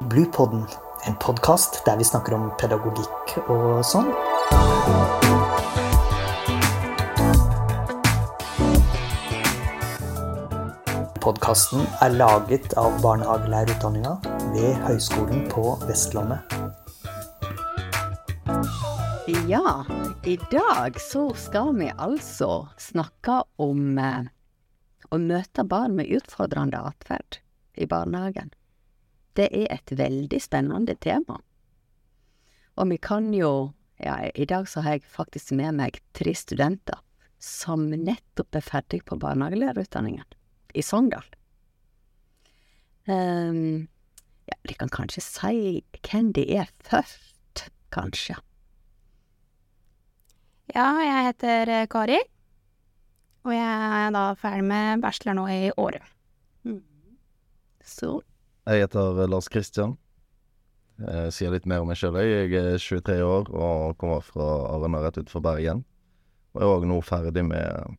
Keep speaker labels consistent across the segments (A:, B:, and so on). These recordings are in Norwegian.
A: Bluepodden, en podkast der vi snakker om pedagogikk og sånn. Podkasten er laget av barnehagelærerutdanninga ved Høgskolen på Vestlandet.
B: Ja, i dag så skal vi altså snakke om eh, å møte barn med utfordrende atferd i barnehagen. Det er et veldig spennende tema. Og vi kan jo Ja, i dag så har jeg faktisk med meg tre studenter som nettopp er ferdig på barnehagelærerutdanningen i Sogndal. Um, ja, de kan kanskje si hvem de er først, kanskje.
C: Ja, jeg heter eh, Kari. Og jeg er da ferdig med bachelor nå i året.
B: Så
D: Jeg heter Lars Kristian. Jeg sier litt mer om meg sjøl. Jeg er 23 år og kommer fra Arena rett utenfor Bergen. Og er òg nå ferdig med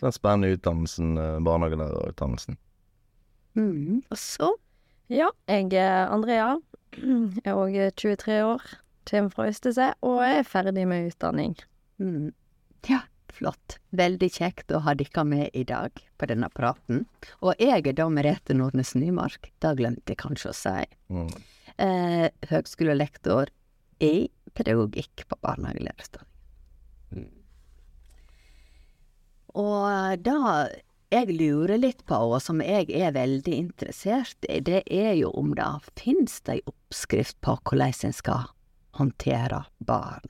D: den spennende utdannelsen, eh, barnehagelærerutdannelsen.
B: mm, Og så
E: Ja, jeg er Andrea. Jeg er òg 23 år, kommer fra Øystese og er ferdig med utdanning.
B: mm, Ja, flott. Veldig kjekt å ha dere med i dag på denne praten. Og jeg er da Merete Nordnes Nymark. Det glemte jeg kanskje å si.
D: Mm.
B: Eh, høgskolelektor i pedagogikk på barnehagelærerutdanning. Og da jeg lurer litt på, og som jeg er veldig interessert i, det er jo om det finnes ei oppskrift på hvordan en skal håndtere barn.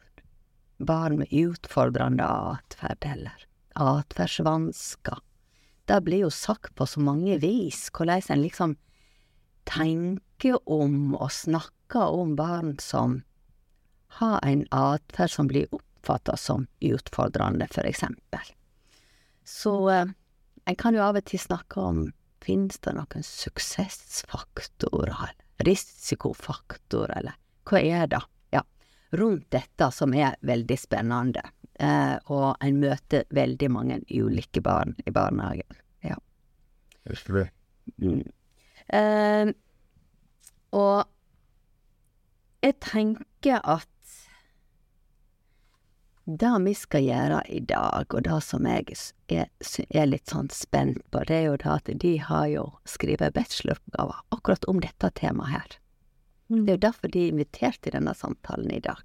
B: Barn med utfordrende atferd, eller atferdsvansker. Det blir jo sagt på så mange vis, hvordan en liksom tenker om og snakker om barn som har en atferd som blir oppfatta som utfordrende, for eksempel. Så eh, en kan jo av og til snakke om finnes det noen suksessfaktorer, risikofaktorer, eller hva er det? Rundt dette som er veldig spennende, eh, og en møter veldig mange ulike barn i barnehagen. Ja.
D: Virkelig.
B: Eh, og jeg tenker at det vi skal gjøre i dag, og det som jeg er, er litt sånn spent på, det er jo det at de har jo skrevet bacheloroppgaver akkurat om dette temaet her. Det er jo derfor de er invitert til denne samtalen i dag.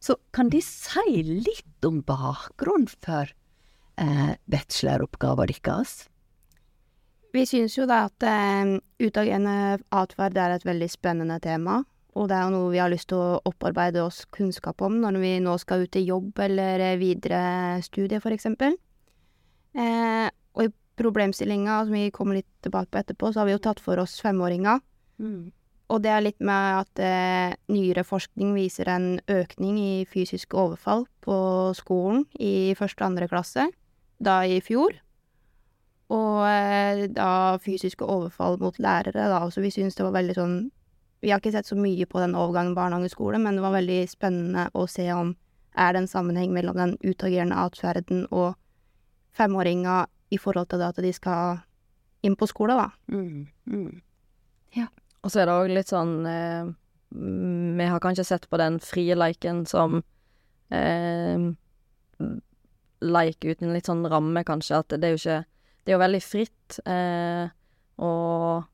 B: Så kan de si litt om bakgrunnen for eh, bacheloroppgaven deres?
C: Vi syns jo da at eh, utagerende atferd er et veldig spennende tema. Og det er jo noe vi har lyst til å opparbeide oss kunnskap om når vi nå skal ut i jobb eller eh, videre studie, for eksempel. Eh, og i problemstillinga, som vi kommer litt tilbake på etterpå, så har vi jo tatt for oss femåringa. Og det er litt med at eh, nyere forskning viser en økning i fysiske overfall på skolen i første og andre klasse, da i fjor. Og eh, da fysiske overfall mot lærere, da, så vi syns det var veldig sånn Vi har ikke sett så mye på den overgangen barnehage-skole, men det var veldig spennende å se om er det en sammenheng mellom den utagerende atferden og femåringa i forhold til det at de skal inn på skole, da.
B: Mm, mm.
E: Og så er det òg litt sånn eh, Vi har kanskje sett på den frie leiken som eh, leik uten litt sånn ramme, kanskje. At det er jo ikke Det er jo veldig fritt, eh, og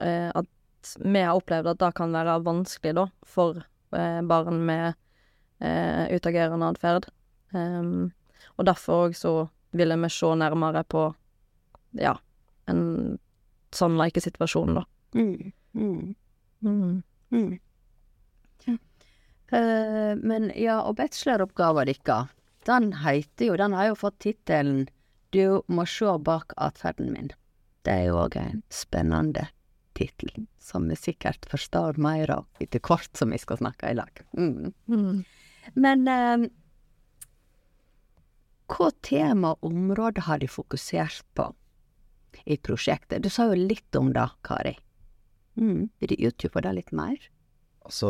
E: eh, at vi har opplevd at det kan være vanskelig, da, for eh, barn med eh, utagerende atferd. Og derfor òg så ville vi se nærmere på, ja, en sånn lekesituasjon, da.
B: Mm, mm,
E: Mm.
B: mm. Eh, men ja, og bacheloroppgaven deres, den heter jo Den har jo fått tittelen Du må sjå bak atferden min. Det er jo òg en spennende tittel, som vi sikkert forstår mer av etter hvert som vi skal snakke i lag. Mm.
E: Mm.
B: Men uh, hva tema og område har de fokusert på i prosjektet? Du sa jo litt om det, Kari. Mm. Vil du utdype det litt mer?
D: Altså,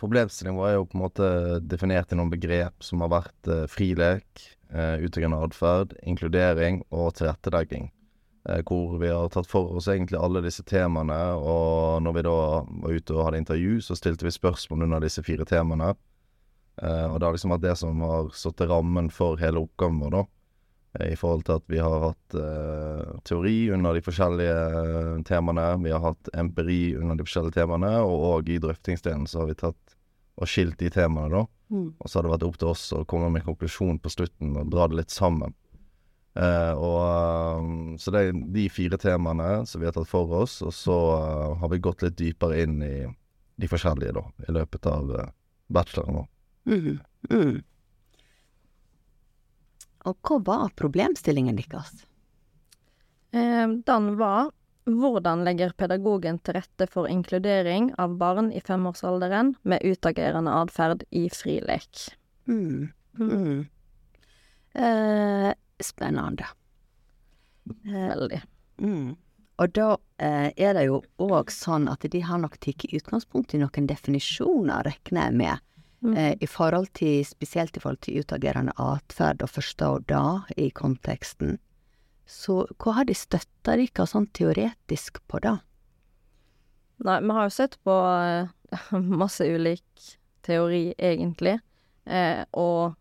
D: problemstillingen vår er jo på en måte definert i noen begrep som har vært eh, frilek, eh, utøvende atferd, inkludering og tilrettelegging. eh, hvor vi har tatt for oss egentlig alle disse temaene. Og når vi da var ute og hadde intervju, så stilte vi spørsmål under disse fire temaene. Eh, og det har liksom vært det som har satt rammen for hele oppgaven vår, da. Eh, I forhold til at vi har hatt eh, teori under de forskjellige eh, temaene. Vi har hatt empiri under de forskjellige temaene, og og i drøftingsdelen så har vi tatt og skilt de temaene, da.
B: Mm.
D: Og så har det vært opp til oss å komme med en konklusjon på slutten og dra det litt sammen. Eh, og eh, Så det er de fire temaene som vi har tatt for oss, og så uh, har vi gått litt dypere inn i de forskjellige, da, i løpet av uh, bacheloren vår.
B: Mm. Mm. Og hva var problemstillingen deres?
E: Eh, den var hvordan legger pedagogen til rette for inkludering av barn i femårsalderen med utagerende atferd i frilek?
B: Mm. Mm. Eh, spennende. Eh,
E: Veldig.
B: mm. Og da eh, er det jo òg sånn at de har nok tatt utgangspunkt i noen definisjoner, regner jeg med,
E: Mm.
B: eh, i forhold til, spesielt i forhold til utagerende atferd, og forstå det i konteksten. Så hva har de støtta dere sånn teoretisk på da?
E: Nei, vi har jo sett på eh, masse ulik teori, egentlig. Eh, og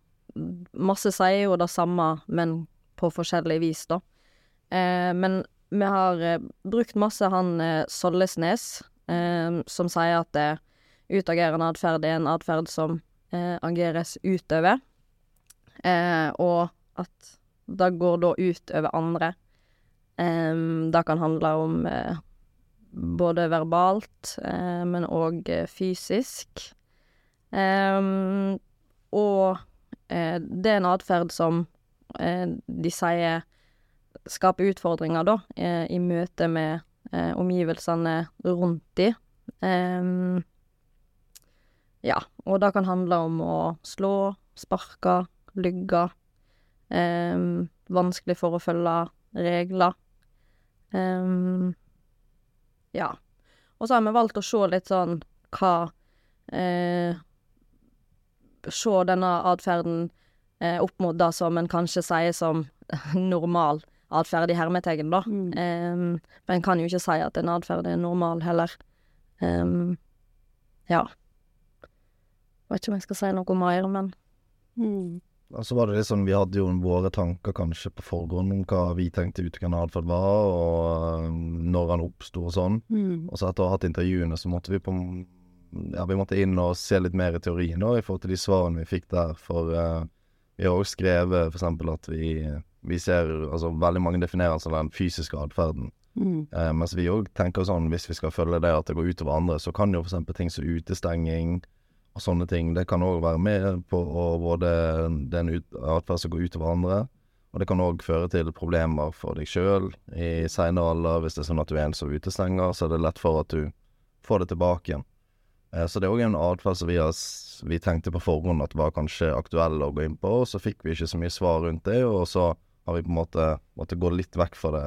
E: masse sier jo det samme, men på forskjellig vis, da. Eh, men vi har eh, brukt masse han eh, Sollesnes, eh, som sier at utagerende atferd er en atferd som eh, ageres utover, eh, og at det går da utover andre. Eh, det kan handle om eh, både verbalt, eh, men òg eh, fysisk. Og eh, det er en atferd som de sier skaper utfordringer, da, i møte med omgivelsene rundt de. Ja, og det kan handle om å slå, sparke, lygge. em, vanskelig for å følge regler. Em, ja. Og så har vi valgt å se litt sånn hva eh, Se denne atferden eh, opp mot det som en kanskje sier som normal atferd i hermetegn, da.
B: Mm.
E: Em, men en kan jo ikke si at en atferd er normal heller. Em, ja. Vet ikke om jeg skal si noe mer, men
B: Mm.
D: Og så var det litt sånn, Vi hadde jo våre tanker kanskje på forhånd om hva vi tenkte utagerende atferd var, og øh, når han oppsto og sånn.
B: Mm.
D: Og så etter å ha hatt intervjuene, så måtte vi på Ja, vi måtte inn og se litt mer i teorien da, i forhold til de svarene vi fikk der. For uh, vi har også skrevet eksempel at vi, vi ser Altså veldig mange definerer av den fysiske atferden.
B: Mm.
D: Uh, mens vi òg tenker sånn, hvis vi skal følge det at det går utover andre, så kan jo eksempel ting som utestenging og sånne ting, det kan òg være med på å både den atferd som går utover andre, og det kan òg føre til problemer for deg sjøl i seinere alder. Hvis det er sånn at du er en som utestenger, så er det lett for at du får det tilbake igjen. Eh, så det er òg en atferd som vi, har, vi tenkte på forhånd at var kanskje aktuell å gå inn på, og så fikk vi ikke så mye svar rundt det, og så har vi på en måte måttet gå litt vekk fra det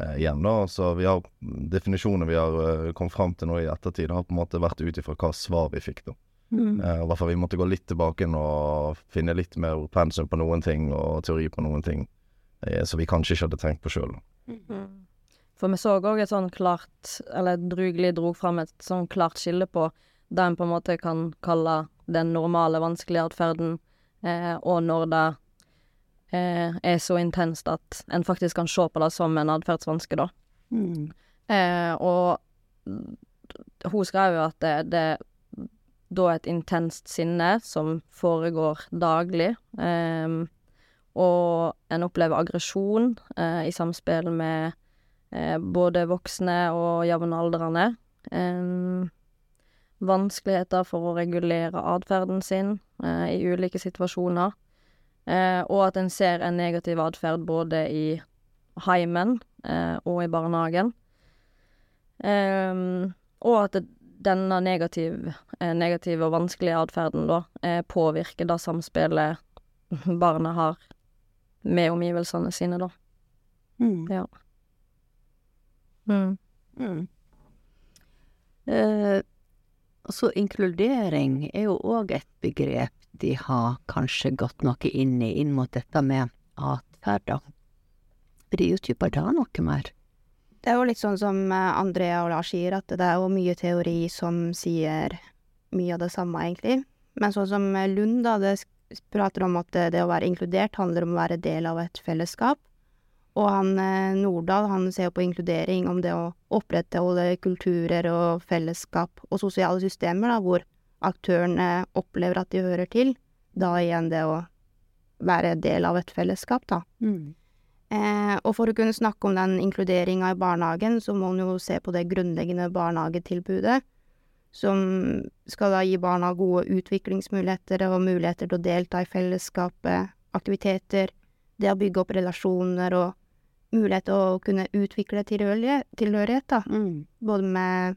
D: eh, igjen, da. Så vi har definisjoner vi har eh, kommet fram til nå i ettertid, har på en måte vært ut ifra hva svar vi fikk, da.
B: Mm.
D: Uh, I hvert fall vi måtte gå litt tilbake og finne litt mer pensum på noen ting, og teori på noen ting, uh, som vi kanskje ikke hadde tenkt på sjøl.
E: For vi så òg et sånn klart Eller Drugli dro fram et sånn klart skille på det en på en måte kan kalle den normale, vanskelige atferden, eh, og når det eh, er så intenst at en faktisk kan se på det som en atferdsvanske, da.
B: Mm.
E: Eh, og hun skrev jo at det, det da et intenst sinne som foregår daglig, Um, og en opplever aggresjon uh, i samspill med uh, både voksne og jevnaldrende. Um, vanskeligheter for å regulere atferden sin uh, i ulike situasjoner. Og at en ser en negativ atferd både i heimen og i barnehagen. Um, og at det, denne negativ, eh, negative og vanskelige atferden da eh, påvirker det samspillet barnet har med omgivelsene sine, da.
B: Mm.
E: Ja. Mm.
B: Mm. Eh, så inkludering er jo òg et begrep de har kanskje gått noe inn i, inn mot dette med atferd, da. Vil de utdype det noe mer?
C: Det er jo litt sånn som eh, Andrea og Lars sier, at det er jo mye teori som sier mye av det samme, egentlig. Men sånn som eh, Lund, da, det prater om at det, det å være inkludert handler om å være del av et fellesskap. Og han eh, Nordahl, han ser jo på inkludering om det å opprettholde kulturer og fellesskap og sosiale systemer, da, hvor aktørene opplever at de hører til. Da igjen det å være del av et fellesskap, da.
B: Mm.
C: Eh, og for å kunne snakke om den inkluderinga i barnehagen, så må en jo se på det grunnleggende barnehagetilbudet, som skal da gi barna gode utviklingsmuligheter og muligheter til å delta i fellesskapet, aktiviteter, det å bygge opp relasjoner og mulighet til å kunne utvikle tilhørighet, da,
B: Mm.
C: både med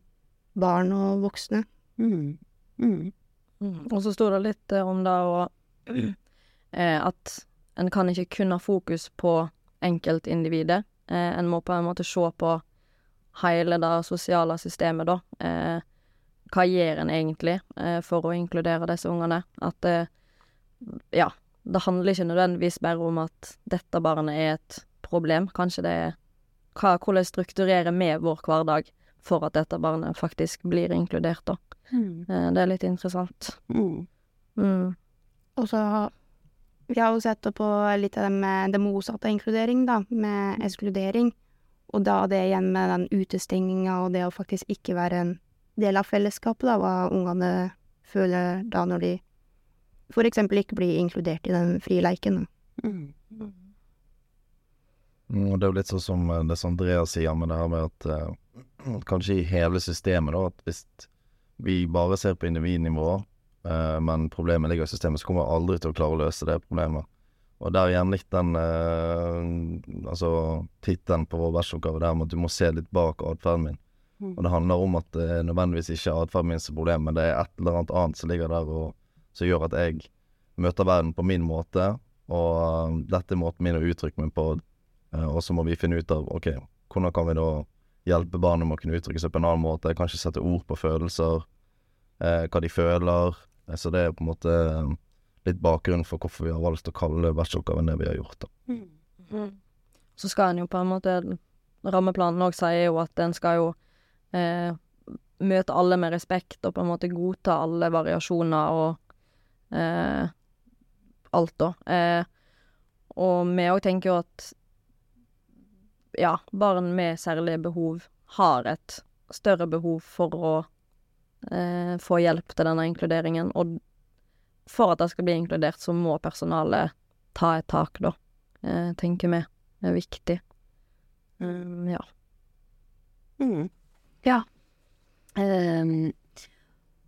C: barn og voksne.
B: Mm. Mm.
E: Mm. Og så sto det litt eh, om det eh, At en kan ikke kun ha fokus på enkeltindividet. Eh, en må på en måte se på hele det sosiale systemet, da. Eh, hva gjør en egentlig eh, for å inkludere disse ungene? At eh, Ja, det handler ikke nødvendigvis bare om at dette barnet er et problem. Kanskje det er hva, Hvordan strukturerer vi vår hverdag for at dette barnet faktisk blir inkludert, da.
B: Mm.
E: Eh, det er litt interessant.
B: Mm.
E: Mm.
C: Og så vi har jo sett på litt av det med det motsatte av inkludering, da, med ekskludering. Og da det igjen med den utestenginga og det å faktisk ikke være en del av fellesskapet, da, hva ungene føler da når de for eksempel ikke blir inkludert i den frie leiken.
B: Mm.
D: Mm, Og det er jo litt sånn som eh, det som Andreas sier med det her med at eh, kanskje i hele systemet, da, at hvis vi bare ser på individnivå, men problemet ligger i systemet, så kommer vi aldri til å klare å løse det problemet. Og der igjen litt den eh, altså tittelen på vår bacheloroppgave der med at du må se litt bak atferden min.
B: Mm.
D: Og det handler om at det er nødvendigvis ikke er atferden min som er problemet, men det er et eller annet annet som ligger der og som gjør at jeg møter verden på min måte, og eh, dette er måten min å uttrykke meg på. Eh, og så må vi finne ut av ok, hvordan kan vi da hjelpe barnet med å kunne uttrykke seg på en annen måte. Kanskje sette ord på følelser, eh, hva de føler. Eh, så det er på en måte eh, litt bakgrunnen for hvorfor vi har valgt å kalle bacheloroppgaven det vi har gjort. da.
B: Mm.
E: Så skal en jo på en måte Rammeplanen òg sier jo at en skal jo eh, møte alle med respekt og på en måte godta alle variasjoner og eh, alt, da. Eh, og vi òg tenker jo at ja, barn med særlige behov har et større behov for å eh, få hjelp til denne inkluderingen. Og for at det skal bli inkludert, så må personalet ta et tak, da, eh, tenker vi er viktig. Mm, ja.
B: Mm.
C: Ja.
B: Um,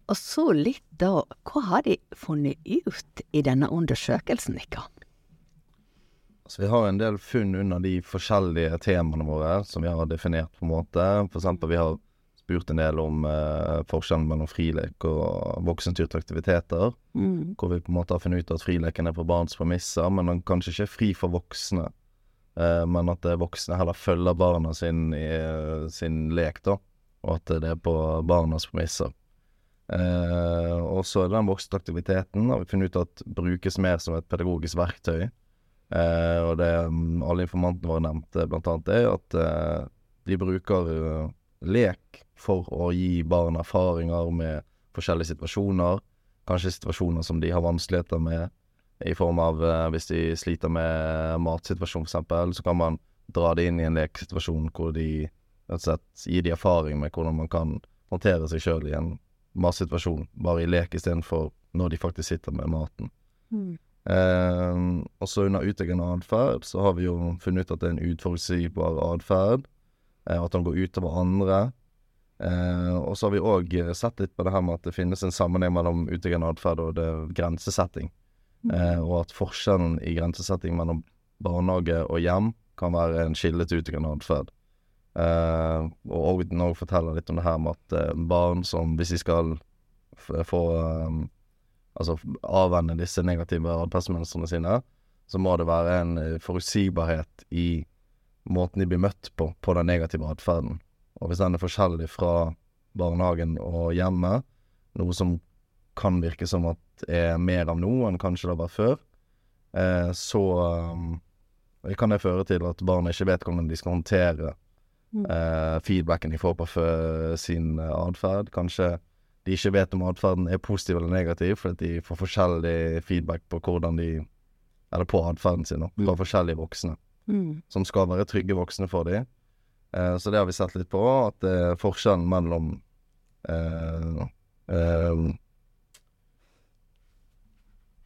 B: og så litt da, hva har de funnet ut i denne undersøkelsen deres?
D: Altså, vi har en del funn under de forskjellige temaene våre som vi har definert på en måte. For eksempel vi har spurt en del om eh, forskjellen mellom frilek og voksenstyrte aktiviteter.
B: Mm.
D: Hvor vi på en måte har funnet ut at frileken er på barns premisser, men den kanskje ikke er fri for voksne. Eh, men at voksne heller følger barna sin, i, sin lek, da. Og at det er på barnas premisser. Eh, og så den voksenaktiviteten har vi funnet ut at brukes mer som et pedagogisk verktøy. Eh, og det mm, alle informantene våre nevnte, blant annet, er at eh, de bruker eh, lek for å gi barn erfaringer med forskjellige situasjoner. Kanskje situasjoner som de har vanskeligheter med, i form av eh, hvis de sliter med matsituasjon, eksempel, så kan man dra det inn i en lekesituasjon hvor de rett og slett gir de erfaring med hvordan man kan håndtere seg sjøl i en matsituasjon, bare i lek istedenfor når de faktisk sitter med maten.
B: Mm.
D: Eh, også under utviklende atferd så har vi jo funnet ut at det er en uforutsigbar atferd. Eh, at han går utover andre. Eh, og så har vi òg sett litt på det her med at det finnes en sammenheng mellom utviklende atferd og det grensesetting. Eh, og at forskjellen i grensesetting mellom barnehage og hjem kan være en kilde til utviklende atferd. Eh, og Ogden òg forteller litt om det her med at eh, barn som hvis de skal få um, Altså avvenne disse negative atferdsmønstrene sine, så må det være en eh, forutsigbarhet i måten de blir møtt på, på den negative atferden. Og hvis den er forskjellig fra barnehagen og hjemmet, noe som kan virke som at er mer av noe enn kanskje det var før, eh, så um, kan det føre til at barna ikke vet hvordan de skal håndtere
B: Mm.
D: eh, feedbacken de får på sin eh, atferd. Kanskje de ikke vet om atferden er positiv eller negativ, fordi de får forskjellig feedback på hvordan de Eller på atferden sin, da, fra
B: Mm.
D: forskjellige voksne
B: Mm.
D: som skal være trygge voksne for dem. Eh, så det har vi sett litt på, at eh, forskjellen mellom eh, eh,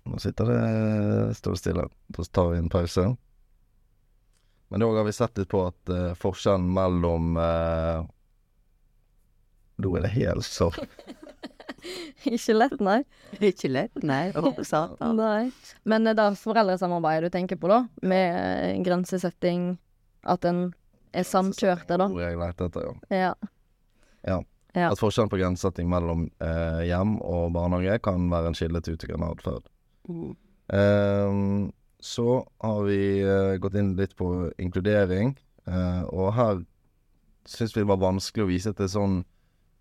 D: Nå sitter det Står det stille. så tar vi en pause. Men òg har vi sett litt på at eh, forskjellen mellom eh, Nå er det helt så
E: Ikke lett, nei.
B: Ikke lett, nei. Satan.
E: Nei. Men det er foreldresamarbeidet du tenker på, da? Med eh, grensesetting, at en er samkjørte, da?
D: Hvor jeg leter etter, ja.
E: Ja. Ja.
D: At forskjellen på grensesetting mellom eh, hjem og barnehage kan være en kilde til utviklende atferd.
B: Mm.
D: Ehm, så har vi eh, gått inn litt på inkludering, eh, og her syns vi det var vanskelig å vise til sånn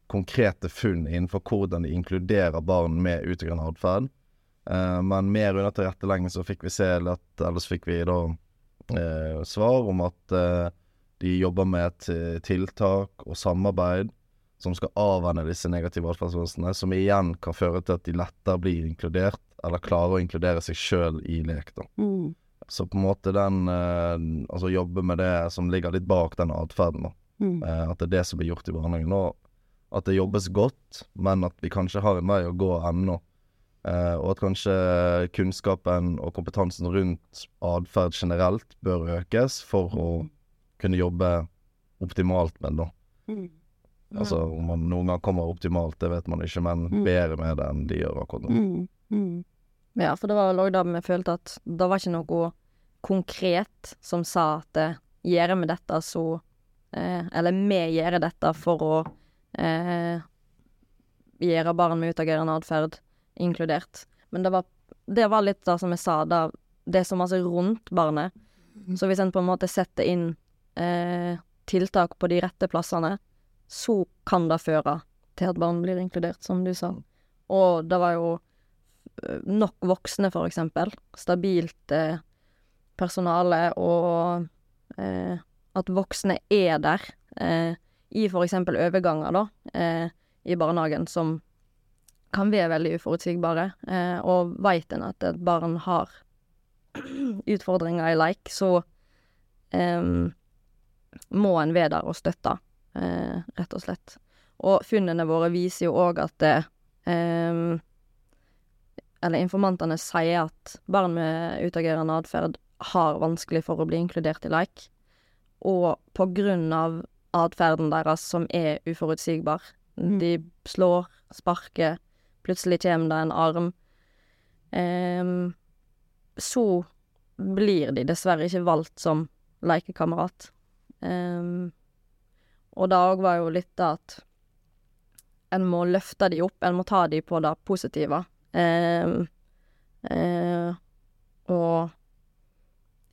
D: konkrete funn innenfor hvordan de inkluderer barn med utviklende atferd. Uh, men mer under tilrettelegging så fikk vi se litt Eller så fikk vi da uh, svar om at eh, de jobber med et eh, tiltak og samarbeid som skal avvenne disse negative atferdsmønstrene, som igjen kan føre til at de lettere blir inkludert, eller klarer å inkludere seg sjøl i lek. da.
B: Mm.
D: Så på en måte den eh, Altså jobbe med det som ligger litt bak den atferden.
B: Mm.
D: Eh, at det er det som blir gjort i barnehagen. Og at det jobbes godt, men at vi kanskje har en vei å gå ennå. Eh, og at kanskje kunnskapen og kompetansen rundt atferd generelt bør økes for å kunne jobbe optimalt med det. da.
B: Mm.
D: Altså om man noen gang kommer optimalt, det vet man ikke, men
B: Mm.
D: bedre med det enn de gjør akkurat nå.
B: Mm. Mm.
E: Ja, for det var vel òg da vi følte at det var ikke noe konkret som sa at eh, gjør vi dette, så eh, Eller vi gjør dette for å eh, gjøre barn med utagerende atferd inkludert. Men det var, det var litt det som jeg sa, da, det som altså rundt barnet. Så hvis en på en måte setter inn tiltak på de rette plassene, så kan det føre til at barn blir inkludert, som du sa. Og det var jo eh, nok voksne, for eksempel. Stabilt eh, personale, og eh, at voksne er der eh, i for eksempel overganger, da, eh, i barnehagen, som kan være veldig uforutsigbare. Eh, og veit en at et barn har utfordringer i leik, så eh, må en være der og støtte, eh, rett og slett. Og funnene våre viser jo òg at eh, eller informantene sier at barn med utagerende atferd har vanskelig for å bli inkludert i leik. Og på grunn av atferden deres som er uforutsigbar.
B: Mm.
E: De slår, sparker, plutselig kommer det en arm. Eh, så blir de dessverre ikke valgt som lekekamerat. Ehm, og det òg var jo litt det at en må løfte de opp, en må ta de på det positive. Ehm, eh, og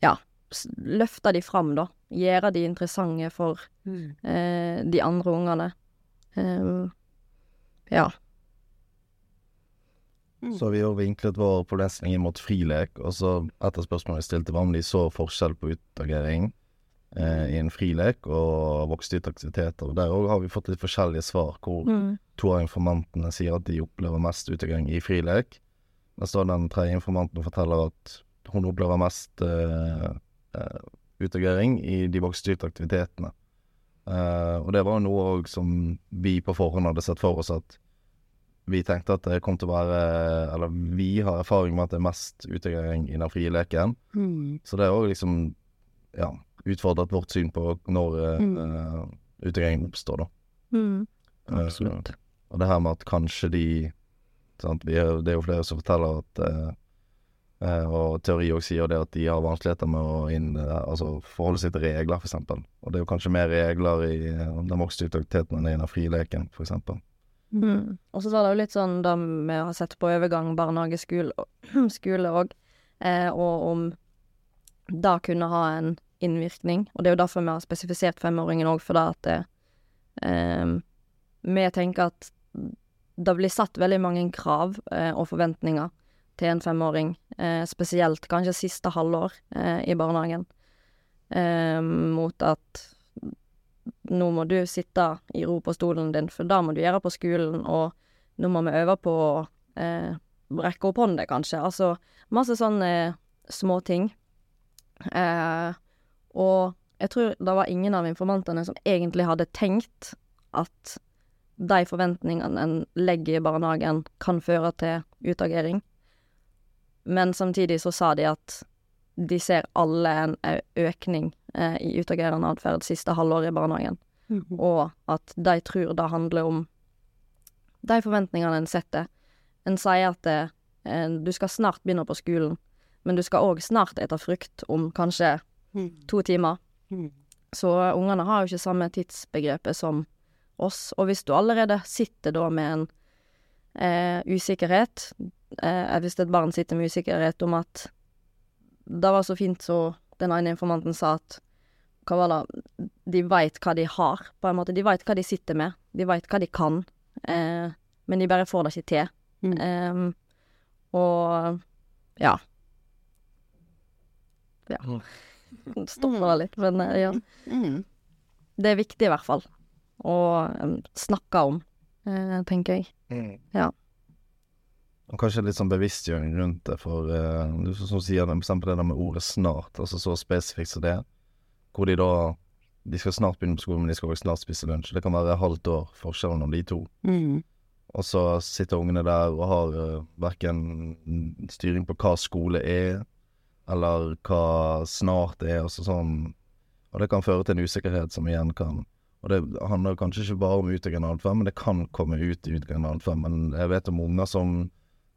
E: ja, løfte de fram, da. Gjøre de interessante for
B: Mm.
E: eh, de andre ungene. Ehm, ja.
D: Så vi har vinklet vår problemstilling mot frilek, og så etter spørsmålet jeg stilte, var om de så forskjell på utagering i en frilek og voksenstyrte aktiviteter. Der òg har vi fått litt forskjellige svar, hvor
E: Mm.
D: to av informantene sier at de opplever mest utegang i frilek. Mens da den tredje informanten forteller at hun opplever mest eh, eh, utagering i de voksenstyrte aktivitetene. Eh, og det var noe som vi på forhånd hadde sett for oss at vi tenkte at det kom til å være Eller vi har erfaring med at det er mest utagering i den frie leken.
B: Mm.
D: Så det er òg liksom ja, utfordret vårt syn på når uh,
B: Mm.
D: oppstår, da.
E: Mm.
D: Absolutt.
E: Absolutt.
D: og det her med at kanskje de sant, vi er, Det er jo flere som forteller at uh, eh, Og teori også sier det at de har vanskeligheter med å inn, eh, altså forholde seg til regler, eksempel. Og det er jo kanskje mer regler i eh, den voksne aktiviteten enn i den frileken, eksempel.
E: Mm. Og så var det jo litt sånn da vi har sett på overgang barnehage, skole og skole òg, eh, og om da kunne ha en innvirkning. Og det er jo derfor vi har spesifisert femåringen òg, for da at det, eh, vi tenker at det blir satt veldig mange krav eh, og forventninger til en femåring, eh, spesielt kanskje siste halvår eh, i barnehagen. eh, mot at nå må du sitte i ro på stolen din, for det må du gjøre på skolen, og nå må vi øve på å eh, rekke opp hånda, kanskje. Altså masse sånne småting. Eh, og jeg tror det var ingen av informantene som egentlig hadde tenkt at de forventningene en legger i barnehagen, kan føre til utagering. Men samtidig så sa de at de ser alle en økning eh, i utagerende atferd siste halvåret i barnehagen, og at de tror det handler om de forventningene en setter. En sier at eh, du skal snart begynne på skolen, men du skal òg snart ete frukt om kanskje to timer.
B: Mm.
E: Så ungene har jo ikke samme tidsbegrepet som oss. Og hvis du allerede sitter da med en eh, usikkerhet eh, Hvis et barn sitter med usikkerhet om at Det var så fint så den ene informanten sa at Hva var det De veit hva de har, på en måte. De veit hva de sitter med. De veit hva de kan. Eh, men de bare får det ikke til.
B: Mm.
E: Em, og ja. Ja.
D: Mm.
E: Stopper det litt, men eh, ja.
B: Mm.
E: Det er viktig i hvert fall å snakke om, eh, tenker jeg. Ja.
D: Og kanskje litt sånn bevisstgjøring rundt det, for eh, du som, som sier det, for eksempel det der med ordet 'snart', altså så spesifikt som det, hvor de da De skal snart begynne på skolen, men de skal også snart spise lunsj. Det kan være halvt år forskjellen om de to.
B: Mm.
D: Og så sitter ungene der og har uh, verken styring på hva skole er, eller hva snart er, og sånn. Og det kan føre til en usikkerhet som igjen kan Og det handler kanskje ikke bare om utagerende atferd, men det kan komme ut i utagerende atferd. Men jeg vet om unger som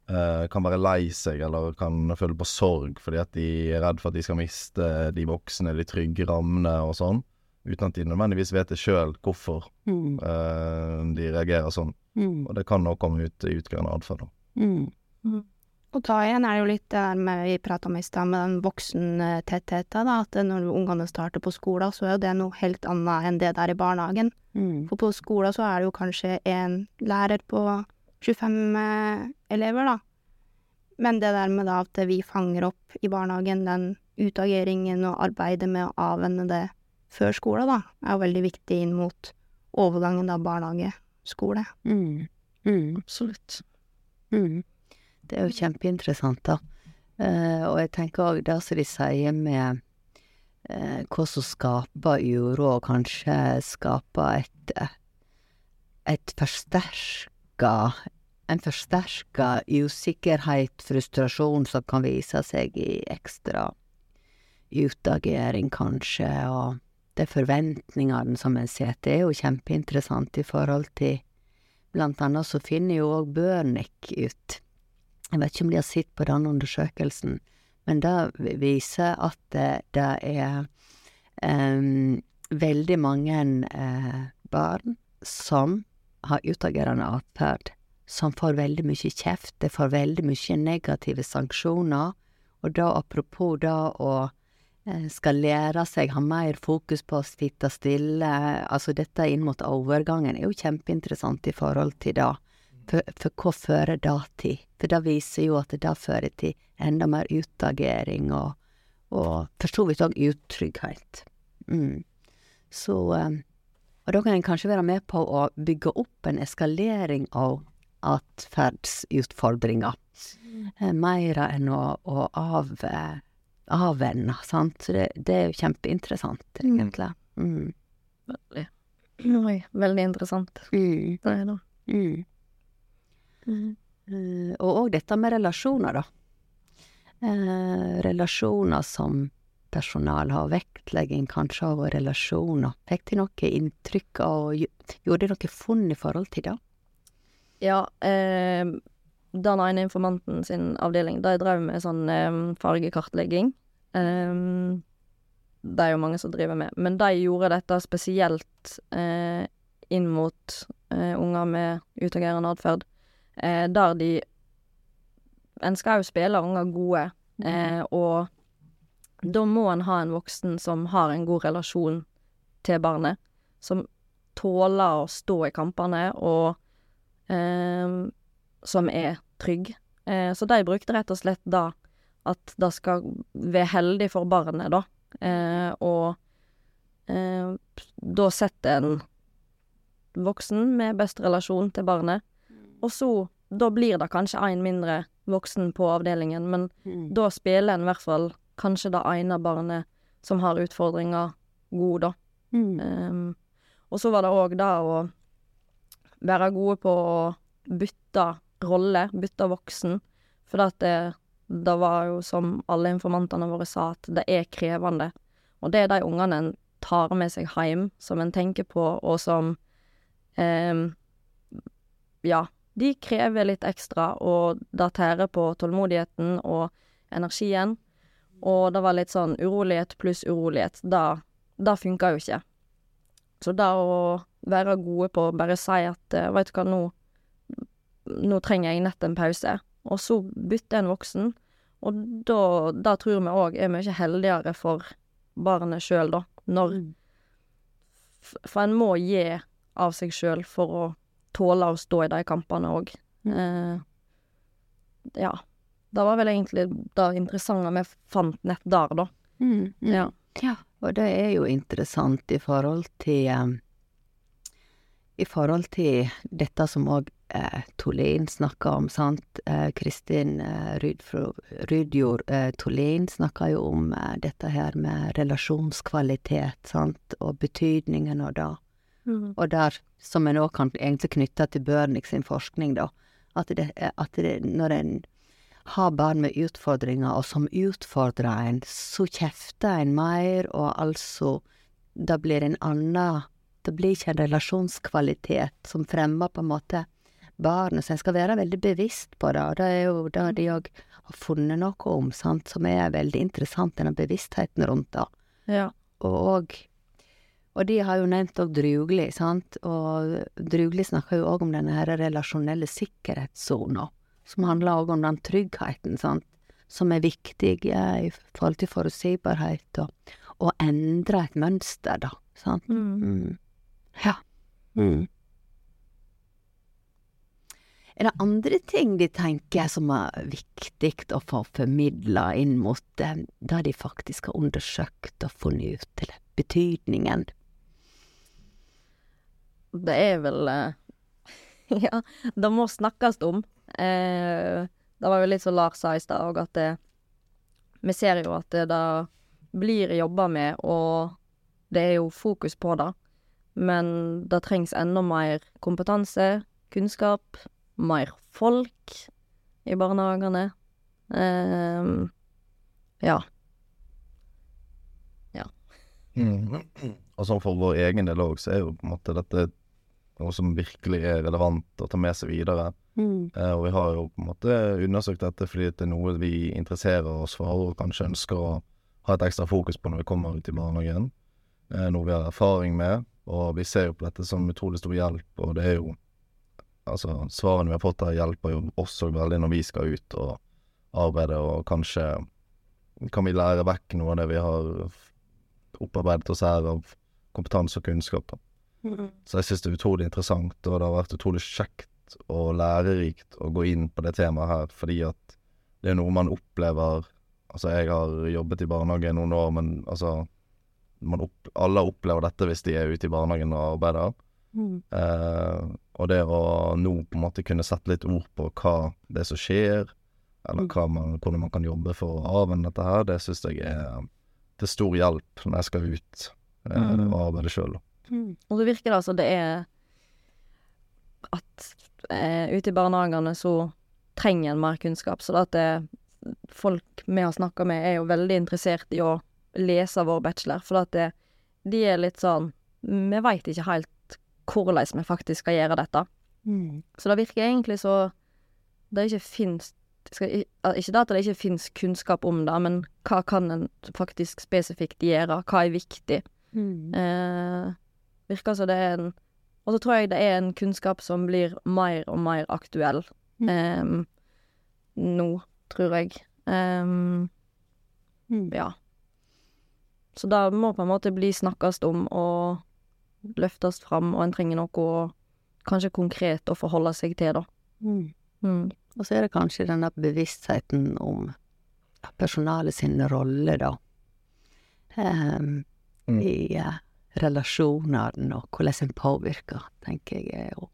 D: eh, kan være lei seg, eller kan føle på sorg fordi at de er redd for at de skal miste de voksne, de trygge rammene og sånn. Uten at de nødvendigvis vet det sjøl hvorfor
B: Mm.
D: eh, de reagerer sånn.
B: Mm.
D: Og det kan også komme ut i utgående atferd. da.
B: Mm.
C: Og da igjen er det jo litt det der med vi prata om i stad, med den voksentettheten, da. At når ungene starter på skolen, så er jo det noe helt annet enn det der i barnehagen.
B: Mm.
C: For på skolen så er det jo kanskje en lærer på 25 eh, elever, da. Men det der med da at vi fanger opp i barnehagen den utageringen og arbeidet med å avvenne det før skole, da, er jo veldig viktig inn mot overgangen da barnehage-skole.
B: Mm. Mm.
E: Absolutt.
B: Mm. Det er jo kjempeinteressant, da. Eh, og jeg tenker òg det som de sier med eh, hva som skaper uro, og kanskje skaper et et forsterka en forsterka usikkerhet, frustrasjon, som kan vise seg i ekstra utagering, kanskje, og de forventningene som en setter, er jo kjempeinteressant i forhold til Blant annet så finner jo òg Børnik ut Jeg vet ikke om de har sett på den undersøkelsen, men det viser at det, det er um, veldig mange uh, barn som har utagerende atferd, som får veldig mye kjeft, de får veldig mye negative sanksjoner, og da apropos det å uh, skal lære seg, ha mer fokus på å sitte stille, altså dette inn mot overgangen er jo kjempeinteressant i forhold til det. For, for hva fører det til? For det viser jo at det fører til enda mer utagering og, og for så vidt òg utrygghet. Mm. Så eh, Og da kan en kanskje være med på å bygge opp en eskalering av atferdsutfordringer. Eh, Mer enn å, å av, eh, avvenne, sant. Så det, det er jo kjempeinteressant, egentlig. Mm.
E: Veldig. Oi, veldig interessant.
B: Mm.
E: Det er det.
B: Mm. Eh, og òg dette med relasjoner, da. Eh, relasjoner som personal har, vektlegging kanskje av relasjoner. Fikk de noe inntrykk av, gjorde de noe funn i forhold til det?
E: Ja, eh, den ene informanten sin avdeling, de drev med sånn eh, fargekartlegging. Eh, det er jo mange som driver med, men de gjorde dette spesielt eh, inn mot eh, unger med utagerende atferd, der de En skal jo spille unger gode, eh, og da må en ha en voksen som har en god relasjon til barnet, som tåler å stå i kampene, og eh, som er trygg. Eh, så de brukte rett og slett da at det skal være heldig for barnet, da, Eh, og eh, da setter en voksen med best relasjon til barnet, og så Da blir det kanskje en mindre voksen på avdelingen, men
B: Mm.
E: da spiller en i hvert fall kanskje det ene barnet som har utfordringer, god, da.
B: Mm.
E: Um, og så var det òg det å være gode på å bytte rolle, bytte voksen. For at det, det var jo som alle informantene våre sa, at det er krevende. Og det er de ungene en tar med seg hjem, som en tenker på, og som um, Ja, de krever litt ekstra, og det tærer på tålmodigheten og energien. Og det var litt sånn urolighet pluss urolighet. Det, det funka jo ikke. Så det å være gode på å bare si at eh, veit du hva, nå, nå trenger jeg nett en pause, og så bytte en voksen, og da, da tror vi òg er mye heldigere for barnet sjøl, da, når
B: Mm.
E: For en må gi av seg sjøl for å tåle å stå i de kampene òg. Eh, ja. Det var vel egentlig det interessante vi fant nett der, da.
B: Mm. Mm.
E: Ja.
B: Ja, og det er jo interessant i forhold til eh, I forhold til dette som òg eh, Tolin snakka om, sant. Eh, Kristin eh, Rydfro, Rydjord eh, Tolin snakka jo om eh, dette her med relasjonskvalitet, sant, og betydningen av det. Og der, som en òg kan egentlig knytte til Børnik sin forskning, da, at, det, at det, når en har barn med utfordringer, og som utfordrer en, så kjefter en mer, og altså da blir en annen Det blir ikke en relasjonskvalitet som fremmer på en måte barnet, så en skal være veldig bevisst på det, og det er jo det de òg har funnet noe om, sant, som er veldig interessant, denne bevisstheten rundt det.
E: Ja.
B: Og, og de har jo nevnt òg Drugli, sant, og Drugli snakker jo òg om denne her relasjonelle sikkerhetssona, som handler òg om den tryggheten, sant, som er viktig eh, i forhold til forutsigbarhet, og, å endre et mønster, da, sant.
E: Mm.
B: Mm. Ja. Mm. Er det andre ting de tenker som er viktig å få formidla inn mot eh, det de faktisk har undersøkt og funnet ut, eller betydningen?
E: Det er vel eh, Ja, det må snakkes om. Eh, det var jo litt som Lars sa i stad òg, at det, vi ser jo at det, det blir jobba med, og det er jo fokus på det. Men det trengs enda mer kompetanse, kunnskap, mer folk i barnehagene. Eh, ja.
D: Mm. Og sånn for vår egen del òg, så er jo på en måte dette noe som virkelig er relevant å ta med seg videre.
B: Mm.
D: Eh, og vi har jo på en måte undersøkt dette fordi det er noe vi interesserer oss for og kanskje ønsker å ha et ekstra fokus på når vi kommer ut i barnehagen. Eh, noe vi har erfaring med, og vi ser jo på dette som utrolig stor hjelp. Og det er jo Altså, svarene vi har fått her, hjelper jo oss òg veldig når vi skal ut og arbeide, og kanskje kan vi lære vekk noe av det vi har opparbeidet oss her av kompetanse og kunnskap. da.
B: Mm.
D: Så jeg synes det er utrolig interessant, og det har vært utrolig kjekt og lærerikt å gå inn på det temaet her, fordi at det er noe man opplever Altså, jeg har jobbet i barnehage noen år, men altså man opp, Alle opplever dette hvis de er ute i barnehagen og arbeider.
B: Mm.
D: Eh, og det å nå på en måte kunne sette litt ord på hva det er som skjer, eller hva man, hvordan man kan jobbe for å avvenne dette her, det syns jeg er til stor hjelp når jeg skal ut eh,
E: Mm.
D: og arbeide sjøl.
B: Mm.
E: Og så virker det som det er at eh, ute i barnehagene så trenger en mer kunnskap. Så det at det, folk vi har snakka med, er jo veldig interessert i å lese vår bachelor. For at det, de er litt sånn Vi veit ikke helt hvordan vi faktisk skal gjøre dette.
B: Mm.
E: Så det virker egentlig så det ikke fins Ikke det at det ikke fins kunnskap om det, men hva kan en faktisk spesifikt gjøre? Hva er viktig?
B: Mm.
E: Eh, virker som det er en Og så tror jeg det er en kunnskap som blir mer og mer aktuell
B: Mm.
E: eh, nå, tror jeg. Um,
B: Mm.
E: ja. Så det må på en måte bli snakkes om og løftes fram, og en trenger noe å kanskje konkret å forholde seg til, da.
B: Mm.
E: Mm.
B: Og så er det kanskje denne bevisstheten om personalet sin rolle, da. um,
D: Mm.
B: i eh, relasjonene, og hvordan en påvirker, tenker jeg er jo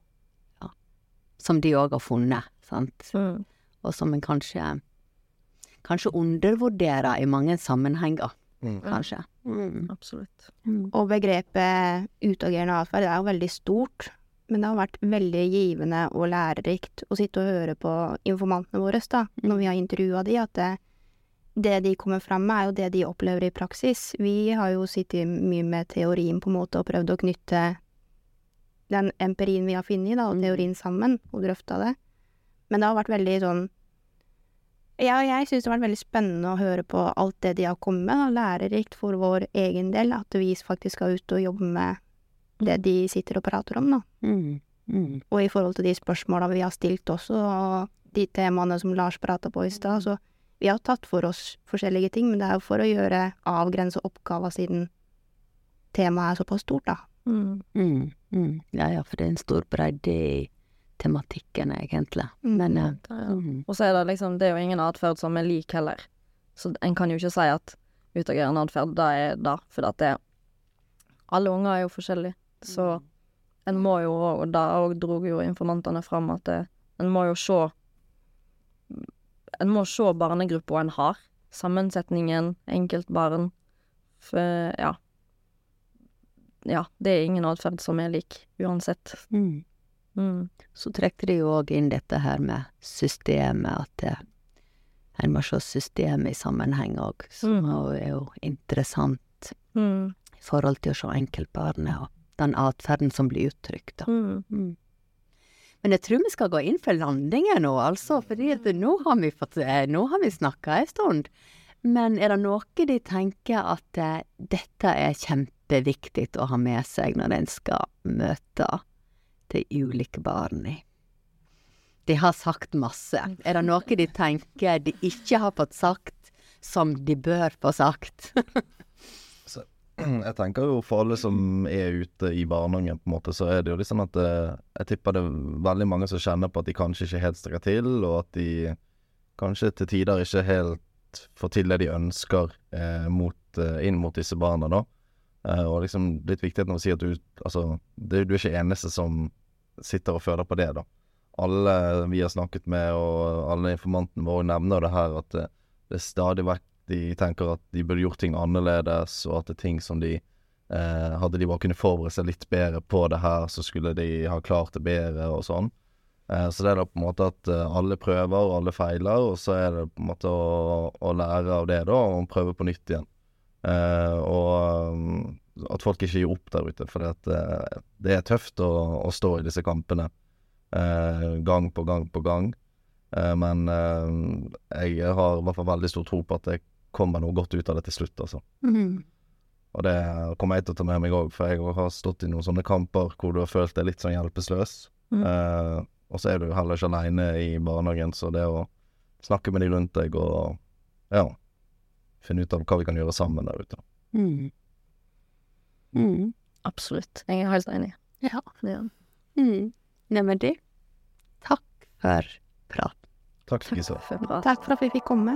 B: ja, Som de òg har funnet, sant,
E: Mm.
B: og som en kanskje Kanskje undervurderer i mange sammenhenger,
D: Mm.
B: kanskje. Mm.
E: Absolutt.
B: Mm.
C: Og begrepet utagerende atferd er jo veldig stort, men det har vært veldig givende og lærerikt å sitte og høre på informantene våre, da, når vi har intervjua de, at det, det de kommer fram med, er jo det de opplever i praksis. Vi har jo sittet mye med teorien på en måte og prøvd å knytte den empirien vi har funnet, da, og teorien sammen, og drøfta det. Men det har vært veldig sånn ja, jeg syns det har vært veldig spennende å høre på alt det de har kommet med, og lærerikt for vår egen del, at vi faktisk skal ut og jobbe med det de sitter og prater om, da.
B: Mm. Mm.
C: Og i forhold til de spørsmåla vi har stilt også, og de temaene som Lars prata på i stad, så vi har tatt for oss forskjellige ting, men det er jo for å gjøre avgrense oppgaver siden temaet er såpass stort, da.
E: Mm.
B: Mm. Mm. Ja, ja, for det er en stor bredde i tematikken, egentlig.
C: Mm.
B: Men
E: Ja, ja.
B: mm.
E: Og så er det liksom, det er jo ingen atferd som er lik heller. Så en kan jo ikke si at utagerende atferd, det er det, for at det Alle unger er jo forskjellige, så en må jo, og da òg dro jo informantene fram at det, en må jo se En må se barnegruppa en har. Sammensetningen, enkeltbarn. For ja. Ja, det er ingen atferd som er lik, uansett.
B: Mm.
E: Mm.
B: Så trekte de jo òg inn dette her med systemet, at det, en må se systemet i sammenheng òg, som
E: Mm.
B: er jo interessant
E: Mm.
B: i forhold til å se enkeltbarnet og den atferden som blir uttrykt, da. Men jeg tror vi skal gå inn for landingen nå, altså, fordi nå har vi fått eh, vi snakka en stund. Men er det noe de tenker at eh, dette er kjempeviktig å ha med seg når en skal møte de ulike barna? De har sagt masse. Er det noe de tenker de ikke har fått sagt, som de bør få sagt?
D: Jeg tenker jo for alle som er ute i barnehagen, på en måte, så er det jo litt sånn at eh, jeg tipper det er veldig mange som kjenner på at de kanskje ikke helt strekker til, og at de kanskje til tider ikke helt får til det de ønsker eh, mot, eh, inn mot disse barna, da. Eh, og liksom litt viktig å si at du Altså, det, du er ikke eneste som sitter og føler på det, da. Alle vi har snakket med, og alle informantene våre nevner det her, at det, det er stadig vekk de tenker at de burde gjort ting annerledes, og at det er ting som de eh, Hadde de bare kunnet forberede seg litt bedre på det her, så skulle de ha klart det bedre, og sånn. Eh, så det er da på en måte at eh, alle prøver, og alle feiler, og så er det på en måte å, å lære av det, da, og prøve på nytt igjen. Eh, og um, at folk ikke gir opp der ute, for det, eh, det er tøft å, å stå i disse kampene. eh, gang på gang på gang. Men jeg har i hvert fall veldig stor tro på at det kommer noe godt ut av det til slutt, altså.
B: Mm.
D: Og det kommer jeg til å ta med meg òg, for jeg har stått i noen sånne kamper hvor du har følt deg litt sånn hjelpeløs.
E: Mm.
D: Eh, og så er du heller ikke aleine i barnehagen, så det å snakke med de rundt deg og ja, finne ut av hva vi kan gjøre sammen der ute.
B: Mm. Mm.
E: Absolutt. Jeg er helt enig.
B: Ja.
E: Ja.
B: Mm. Neimen, du, takk for prat.
D: Takk.
E: For.
C: Takk for at vi fikk komme.